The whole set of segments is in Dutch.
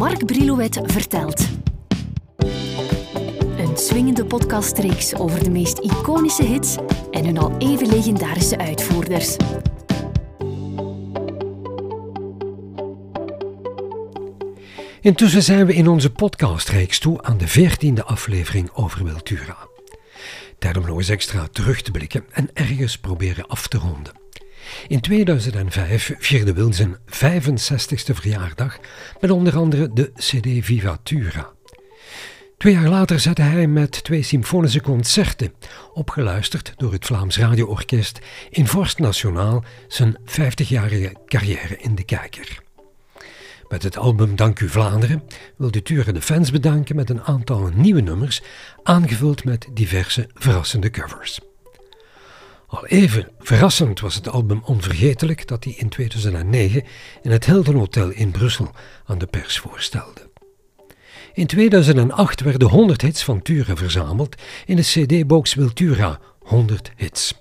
Mark Brilouet vertelt. Een swingende podcastreeks over de meest iconische hits en hun al even legendarische uitvoerders. Intussen zijn we in onze podcastreeks toe aan de veertiende aflevering over Wiltura. Tijd om nog eens extra terug te blikken en ergens proberen af te ronden. In 2005 vierde Wil zijn 65ste verjaardag met onder andere de CD Vivatura. Twee jaar later zette hij met twee symfonische concerten, opgeluisterd door het Vlaams Radioorkest, in Vorst Nationaal zijn 50-jarige carrière in de kijker. Met het album Dank u Vlaanderen wil de Ture de fans bedanken met een aantal nieuwe nummers, aangevuld met diverse verrassende covers. Al even verrassend was het album Onvergetelijk dat hij in 2009 in het Hilton Hotel in Brussel aan de pers voorstelde. In 2008 werden 100 hits van Ture verzameld in de CD-box Wiltura 100 hits.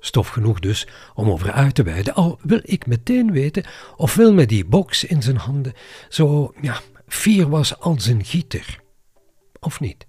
Stof genoeg dus om over uit te wijden, al wil ik meteen weten of Wil met die box in zijn handen zo ja, fier was als een gieter. Of niet?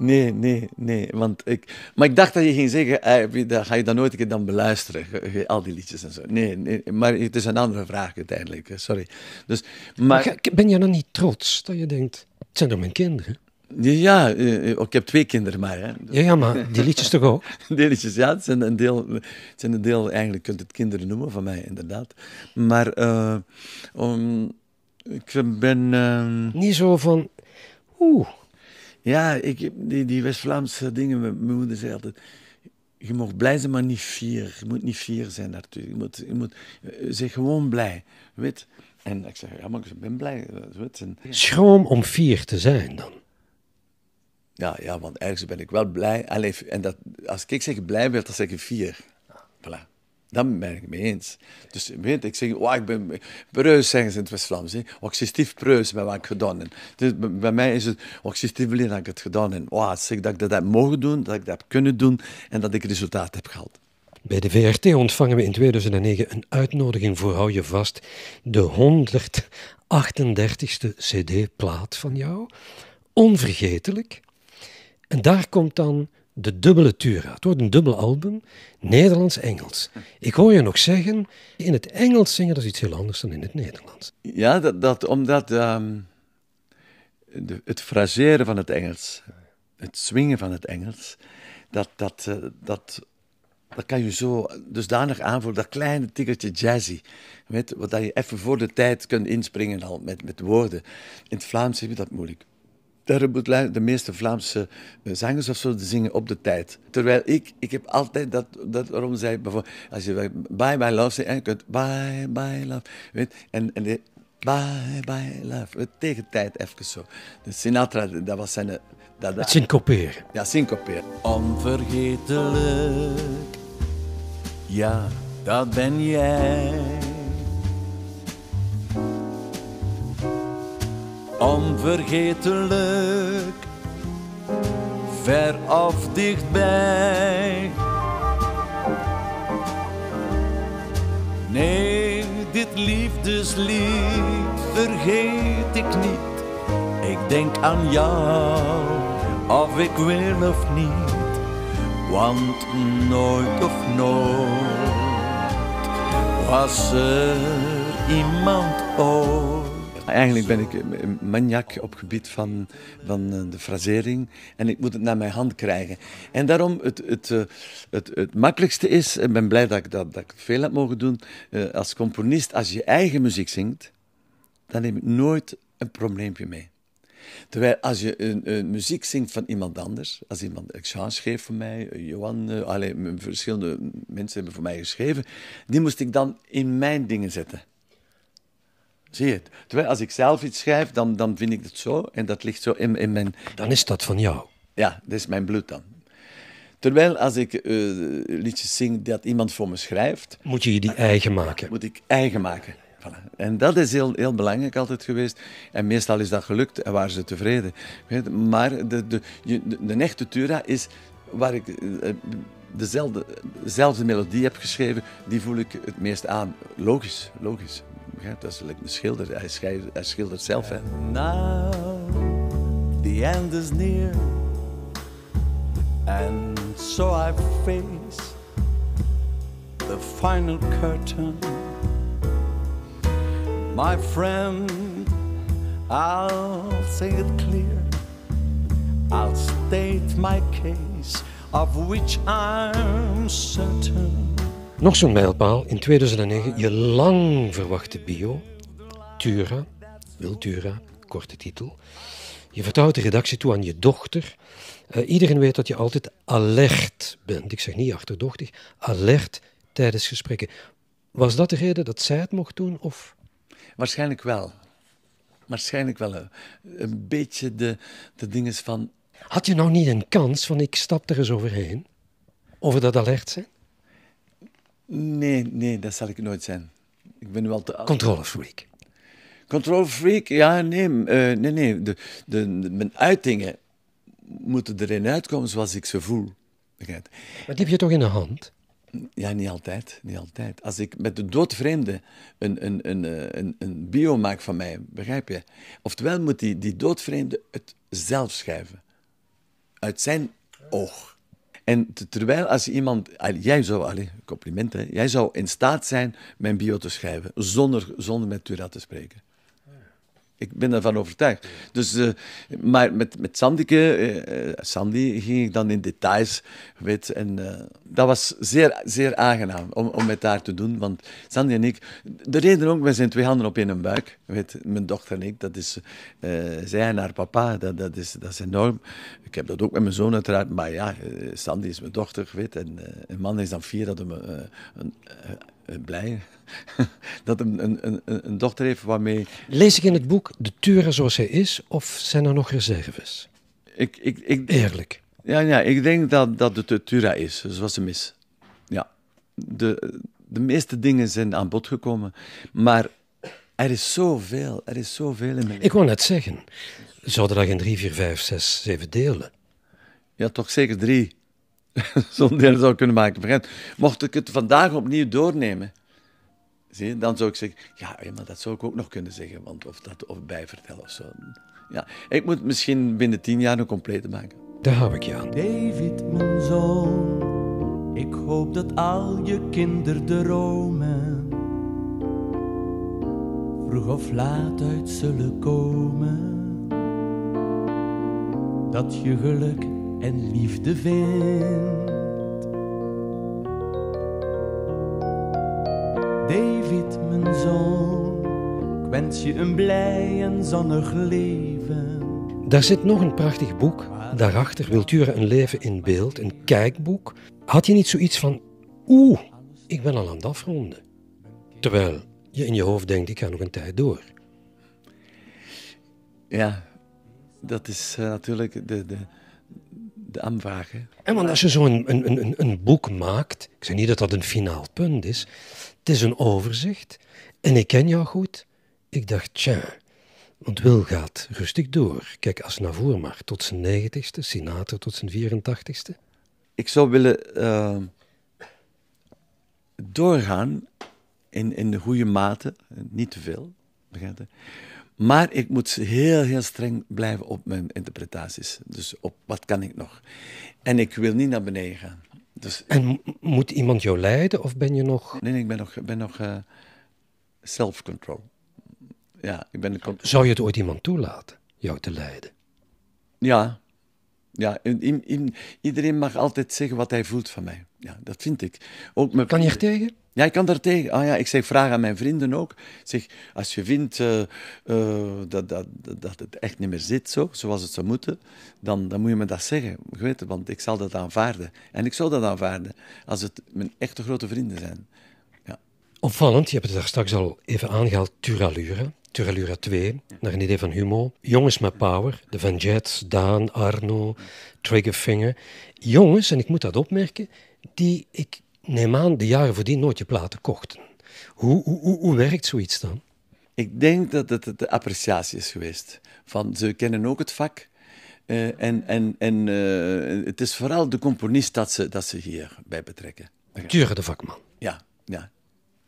Nee, nee, nee. Want ik, maar ik dacht dat je ging zeggen, eh, ga je dan nooit een keer dan beluisteren, al die liedjes en zo. Nee, nee, maar het is een andere vraag uiteindelijk, sorry. Dus, maar... Ben je dan niet trots dat je denkt, het zijn toch mijn kinderen? Ja, eh, ik heb twee kinderen maar. Hè. Ja, ja, maar die liedjes toch ook? die liedjes, ja. Het zijn een deel, het zijn een deel eigenlijk kunt het kinderen noemen van mij, inderdaad. Maar uh, um, ik ben... Uh, Niet zo van, oeh, ja, ik, die, die West-Vlaamse dingen, mijn moeder zei altijd... Je mag blij zijn, maar niet fier. Je moet niet fier zijn natuurlijk. Je moet, je moet uh, zeg gewoon blij. Weet? En ik zeg, ja, maar ik ben blij. Weet? En, Schroom om fier te zijn dan? Ja, ja, want ergens ben ik wel blij. Allee, en dat, als ik zeg blij ben, dan zeg ik fier. Voilà. Dan ben ik het mee eens. Dus weet ik zeg, oh, ik ben preus, zeggen ze in het West-Vlaams. Oh, ik stief preus bij wat ik gedaan heb. Dus bij mij is het, oh, ik stief blij dat ik het gedaan heb. Oh, zeg dat ik dat heb mogen doen, dat ik dat heb kunnen doen en dat ik resultaat heb gehaald. Bij de VRT ontvangen we in 2009 een uitnodiging voor Hou je vast, de 138ste CD-plaat van jou. Onvergetelijk. En daar komt dan de dubbele Tura. Het wordt een dubbel album, Nederlands-Engels. Ik hoor je nog zeggen, in het Engels zingen dat is iets heel anders dan in het Nederlands. Ja, dat, dat omdat um, de, het fraseren van het Engels, het swingen van het Engels, dat, dat, uh, dat, dat kan je zo dusdanig aanvoelen, dat kleine tikkeltje jazzy. Weet, wat je even voor de tijd kunt inspringen al met, met woorden. In het Vlaams heb je dat moeilijk de meeste Vlaamse eh, zangers of zo, zingen op de tijd. Terwijl ik, ik heb altijd dat, dat waarom zei bijvoorbeeld, als je bye bye love zegt, je kunt bye bye love, weet, en, en de, bye bye love, tegen tijd even zo. Dus Sinatra, dat was zijn... Dat, Het syncoperen. Ja, syncoperen. Onvergetelijk, ja, dat ben jij. Onvergetelijk, ver of dichtbij. Nee, dit liefdeslied vergeet ik niet. Ik denk aan jou, of ik wil of niet, want nooit of nooit was er iemand ooit Eigenlijk ben ik een maniak op gebied van, van eh, de frasering en ik moet het naar mijn hand krijgen. En daarom het, het, eh, het, het makkelijkste is, en ik ben blij dat ik dat, dat veel heb mogen doen, eh, als componist, als je eigen muziek zingt, dan neem ik nooit een probleempje mee. Terwijl als je een, muziek zingt van iemand anders, als iemand, Jean schreef voor mij, Johan, uh, verschillende mensen hebben voor mij geschreven, die moest ik dan in mijn dingen zetten. Zie je het? Terwijl als ik zelf iets schrijf, dan, dan vind ik het zo en dat ligt zo in, in mijn... Dan is dat van jou? Ja, dat is mijn bloed dan. Terwijl als ik uh, liedjes zing dat iemand voor me schrijft... Moet je je die eigen maken? Moet ik eigen maken. Voilà. En dat is heel, heel belangrijk altijd geweest. En meestal is dat gelukt en waren ze tevreden. Maar de, de, de, de echte Tura is waar ik uh, dezelfde, dezelfde melodie heb geschreven, die voel ik het meest aan. Logisch, logisch Dat is like een schilder. Hij, schrijft, hij schildert zelf. Hè. Now the end is near, and so I face the final curtain. My friend, I'll say it clear. I'll state my case, of which I'm certain. Nog zo'n mijlpaal in 2009, je lang verwachte bio, Tura, Wiltura, korte titel. Je vertrouwt de redactie toe aan je dochter. Uh, iedereen weet dat je altijd alert bent. Ik zeg niet achterdochtig, alert tijdens gesprekken. Was dat de reden dat zij het mocht doen? Of? Waarschijnlijk wel. Waarschijnlijk wel. Een, een beetje de, de dingen van. Had je nou niet een kans van ik stap er eens overheen? Over dat alert zijn? Nee, nee, dat zal ik nooit zijn. Ik ben nu al te Controlefreak. Controlefreak, ja, nee, uh, nee, nee. De, de, mijn uitingen moeten erin uitkomen zoals ik ze voel. Maar die heb je toch in de hand? Ja, niet altijd, niet altijd. Als ik met de doodvreemde een, een, een, eh, een, een bio maak van mij, begrijp je? Oftewel moet die, die doodvreemde het zelf schrijven. Uit zijn oog. En terwijl als iemand, jij zou, allez, complimenten, jij zou in staat zijn mijn bio te schrijven, zonder, zonder met Tura te spreken. Ik ben ervan overtuigd. Dus, uh, maar met, met Sandike, uh, Sandy ging ik dan in details. Weet, en dat was zeer, zeer aangenaam om, om met haar te doen. Want Sandy en ik, de reden ook, wij zijn twee handen op één buik. Weet, mijn dochter en ik, dat is zij en haar papa, dat, dat, is, dat is enorm. Ik heb dat ook met mijn zoon uiteraard. Maar ja, Sandy is mijn dochter, weet, en een man is dan vier, dat hem een, blij dat een, een, een, een, dochter heeft waarmee... Lees ik in het boek de Tura zoals hij is, of zijn er nog reserves? Ik, ik, ik, Eerlijk. Ja, ja, ik denk dat, dat het de Tura is, zoals ze mis. Ja. De, de meeste dingen zijn aan bod gekomen, maar er is zoveel, er is zoveel in mijn Ik wou net zeggen, zouden dat geen drie, vier, vijf, zes, zeven delen? Ja, toch zeker drie. Zo'n deel zou kunnen maken. Mocht ik het vandaag opnieuw doornemen, zie dan zou ik zeggen, ja, maar dat zou ik ook nog kunnen zeggen, want of dat of bijvertellen of zo. Ja, ik moet misschien binnen tien jaar een complete maken. Daar hou ik je aan. David, mijn zoon, ik hoop dat al je kinderdromen vroeg of laat uit zullen komen. Dat je geluk en liefde vindt. David, mijn zoon, ik wens je een blij en zonnig leven. Daar zit nog een prachtig boek. Daarachter, Wiltura een leven in beeld, een kijkboek. Had je niet zoiets van, oeh, ik ben al aan het afronden. Terwijl je in je hoofd denkt, ik ga nog een tijd door. Ja, dat is uh, natuurlijk de, de, de aanvraag. En want als je zo'n een, een, een, een boek maakt, ik zeg niet dat dat een finaal punt is, het is een overzicht en ik ken jou goed. Ik dacht, tja, want Wil gaat rustig door. Kijk, als Navour maar tot zijn negentigste, Sinatra tot zijn 84ste. Ik zou willen uh, doorgaan in, in de goede mate, niet te veel, begrijp je? Maar ik moet heel, heel streng blijven op mijn interpretaties. Dus op wat kan ik nog. En ik wil niet naar beneden gaan. Dus, en moet iemand jou leiden of ben je nog... Nee, nee ik ben nog, ben nog uh, self-control. Ja, ik ben de Zou je het ooit iemand toelaten, jou te leiden? Ja. Ja, in, in, iedereen mag altijd zeggen wat hij voelt van mij. Ja, dat vind ik. Ook met, kan je er tegen? Ja, ik kan daar tegen. Ah ja, ik zeg vraag aan mijn vrienden ook. zeg, als je vindt uh, uh, dat, dat, dat het echt niet meer zit zo, zoals het zou moeten, dan, dan moet je me dat zeggen. Weet, want ik zal dat aanvaarden. En ik zal dat aanvaarden als het mijn echte grote vrienden zijn. Opvallend, je hebt het daar straks al even aangehaald, Turalura. Turalura 2, naar een idee van Humo. Jongens met power, de Van Jets, Daan, Arno, Triggerfinger. Jongens, en ik moet dat opmerken, die ik neem aan de jaren voordien nooit je platen kochten. Hoe, hoe, hoe, werkt zoiets dan? Ik denk dat het de appreciatie is geweest. Van, ze kennen ook het vak. Uh, en en, en uh, het is vooral de componist dat ze, dat ze hierbij betrekken. Turen de vakman. Ja, ja.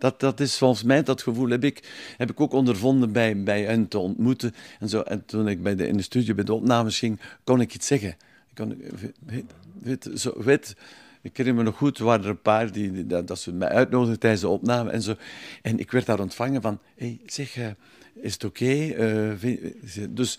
Dat, dat is volgens mij, dat gevoel heb ik, heb ik ook ondervonden bij, bij hen te ontmoeten. En, zo, en toen ik bij de, in de studio bij de opnames ging, kon ik iets zeggen. Ik kon, weet, zo, weet, ik herinner me nog goed, er waren er een paar die, dat, dat ze mij uitnodigden tijdens de opname en zo. En ik werd daar ontvangen van, hey, zeg, uh, is het oké? Uh, dus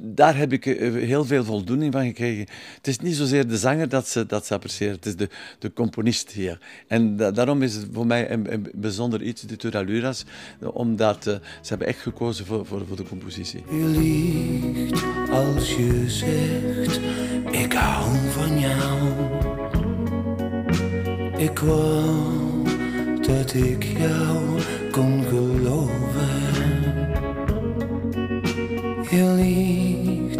daar heb ik uh, heel veel voldoening van gekregen. Het is niet zozeer de zanger dat ze, dat ze het is de, de componist hier. En da daarom is het voor mij een, bijzonder iets, de Turaluras, omdat ze hebben echt gekozen voor, voor, voor de compositie. Je liegt als je zegt, ik hou van jou. Ik wou dat ik jou kon geloven. Je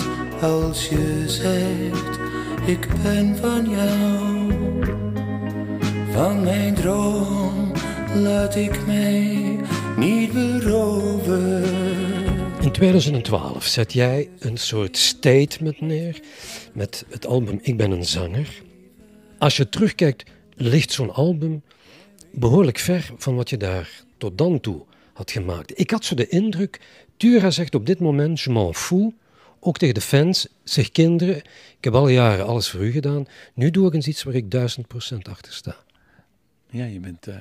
als je zegt, ik ben van jou. Van mijn droom laat ik mij niet beroven. In 2012 zet jij een soort statement neer met het album Ik ben een zanger. Als je terugkijkt, ligt zo'n album behoorlijk ver van wat je daar tot dan toe had gemaakt. Ik had zo de indruk, Tura zegt op dit moment, je m'en fous, ook tegen de fans, zeg kinderen, ik heb al jaren alles voor u gedaan, nu doe ik eens iets waar ik duizend procent achter sta. Ja, je bent uh,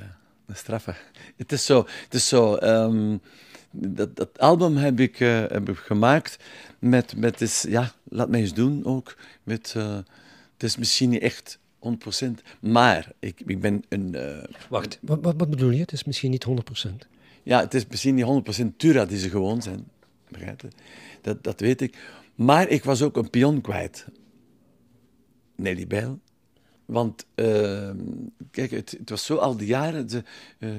een straffe. Het is zo, het is zo um, dat, dat album heb ik, uh, heb ik gemaakt met, met is, ja, laat mij eens doen ook, met, uh, het is misschien niet echt 100%. Maar ik, ik ben een. Wacht, wat, wat, wat, bedoel je? Het is misschien niet 100%. Ja, het is misschien niet 100% Tura die ze gewoon zijn. Begrijp? Dat, dat weet ik. Maar ik was ook een pion kwijt. Nelly Bijl. Want, uh, kijk, het, was zo al die jaren. Ze, uh,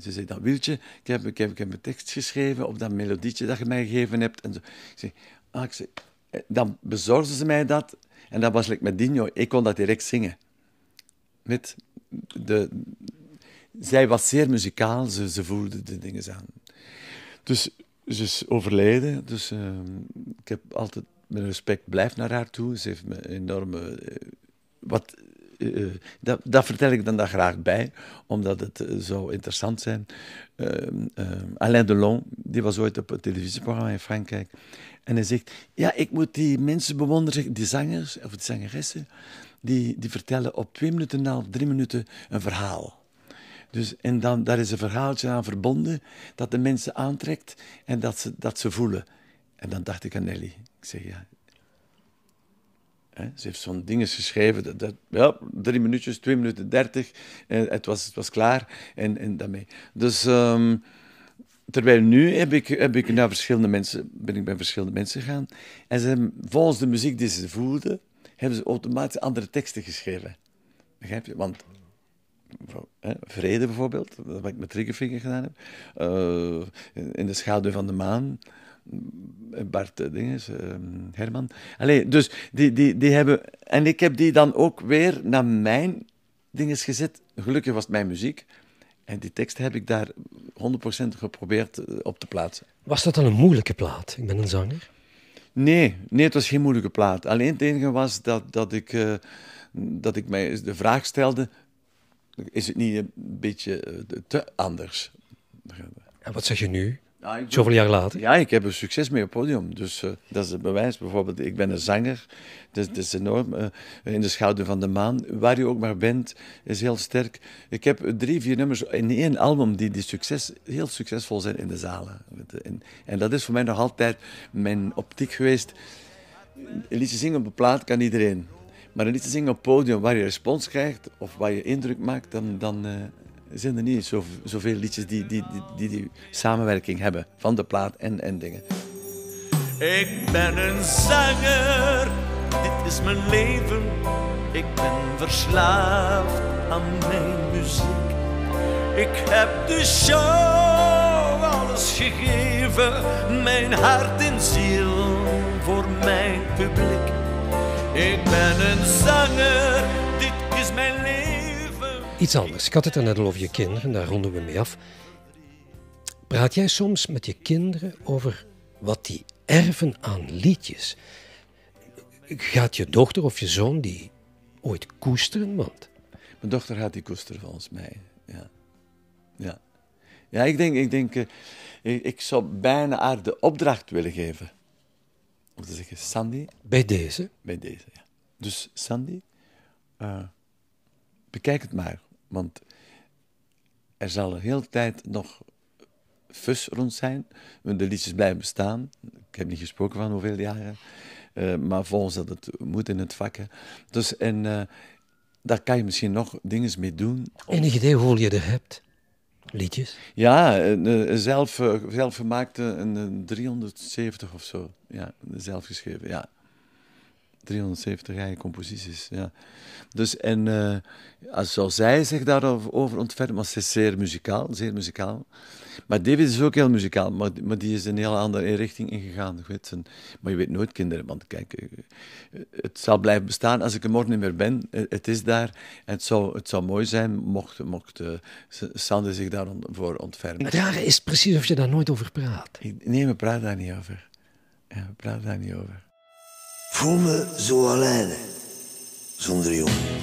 ze zei, dat Wieltje, ik heb, ik, heb, ik een tekst geschreven op dat melodietje dat je mij gegeven hebt. En zo. Ik ah, ik zei, dan bezorgden ze mij dat. En dat was like met Dino. Ik kon dat direct zingen. Met de, zij was zeer muzikaal, ze, voelde de dingen aan. Dus ze is overleden. Dus uh, ik heb altijd met respect blijf naar haar toe. Ze heeft me enorme. Uh, wat, uh, dat, dat, vertel ik dan daar graag bij, omdat het zo interessant zijn. Alain Delon, die was ooit op een televisieprogramma in Frankrijk. En hij zegt, ja, ik moet die mensen bewonderen, die zangers of die zangeressen, die, die vertellen op twee minuten na, op drie minuten een verhaal. Dus, en dan, daar is een verhaaltje aan verbonden dat de mensen aantrekt en dat ze, dat ze voelen. En dan dacht ik aan Nelly. Ik zeg, ja... Ze heeft zo'n ding geschreven, dat, dat, ja, drie minuutjes, twee minuten dertig, en het was, het was klaar en, en daarmee. Dus... Um, Terwijl nu heb ik, heb ik naar verschillende mensen, ben ik bij verschillende mensen gegaan. En ze volgens de muziek die ze voelden, hebben ze automatisch andere teksten geschreven. Begrijp je? Want Vrede bijvoorbeeld, wat ik met Triggerfinger gedaan heb. Uh, in de schaduw van de maan. Bart uh, dinges, uh, Herman. Allee, dus die, die, die hebben... En ik heb die dan ook weer naar mijn dingen gezet. Gelukkig was het mijn muziek. En die tekst heb ik daar 100% geprobeerd eh, op te plaatsen. Was dat dan een moeilijke plaat? Ik ben een zanger. Nee, nee het was geen moeilijke plaat. Alleen het enige was dat, dat, ik, uh, dat ik mij de vraag stelde: is het niet een beetje eh, te anders? En wat zeg je nu? Ja, Zoveel jaar later? Ja, ik heb er succes mee op het podium. Dus uh, dat is het bewijs. Bijvoorbeeld, ik ben een zanger. Dus dat is enorm. Uh, in de schouder van de maan. Waar je ook maar bent, is heel sterk. Ik heb drie, vier nummers in één album die, die succes, heel succesvol zijn in de zalen. En, en dat is voor mij nog altijd mijn optiek geweest. Een liedje zingen op een plaat kan iedereen. Maar een liedje zingen op podium waar je respons krijgt of waar je indruk maakt, dan, dan, uh, zijn er niet zo, zoveel liedjes die die, die, die die samenwerking hebben van de plaat en, en dingen. Ik ben een zanger, dit is mijn leven. Ik ben verslaafd aan mijn muziek. Ik heb de show alles gegeven, mijn hart en ziel voor mijn publiek. Ik ben een zanger, dit is mijn leven. Iets anders. Ik had het er net al over je kinderen, daar ronden we mee af. Praat jij soms met je kinderen over wat die erven aan liedjes? Gaat je dochter of je zoon die ooit koesteren? Want... Mijn dochter gaat die koesteren volgens mij, ja. Ja, ja ik denk, ik, denk eh, ik, ik zou bijna haar de opdracht willen geven. Om te zeggen, Sandy, Bij deze. bij deze. Ja. Dus Sandy, eh, bekijk het maar. Want er zal een hele tijd nog fus rond zijn. De liedjes blijven bestaan. Ik heb niet gesproken van hoeveel jaren. Eh, maar volgens dat het moet in het vak. hè. Dus en eh, daar kan je misschien nog dingen mee doen. Enig idee hoeveel je er hebt? Liedjes? Ja, eh, zelf, eh, zelf gemaakte een, een 370 of zo. Ja, zelf geschreven, ja. 370 eigen composities, ja. Dus, en uh, als zou zij zich daarover over ontfermen, maar ze is zeer muzikaal, zeer muzikaal. Maar David is ook heel muzikaal, maar, maar die is een heel andere richting ingegaan. Ik weet, en, maar je weet nooit kinderen, want kijk, eh, het zal blijven bestaan als ik er morgen niet meer ben. Eh, Het is daar en het zou, het zou mooi zijn mocht, mocht uh, Sander zich daarvoor ontfermen. Het rare is precies of je daar nooit over praat. Ik, nee, we praten daar niet over. Ja, we praten daar niet over. Voel me zo alleen, zonder jongen.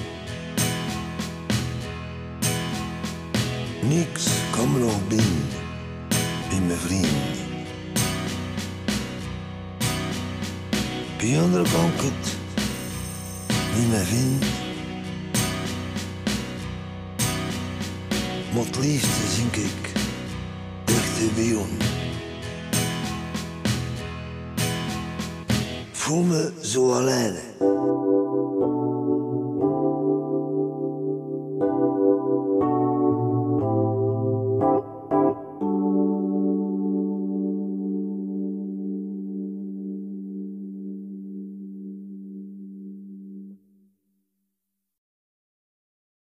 Niks kan me nog binden in mijn vrienden. Bij anderen kan ik het niet meer vinden. Het liefste zink ik dichter bij jou. Voel me zo alleen.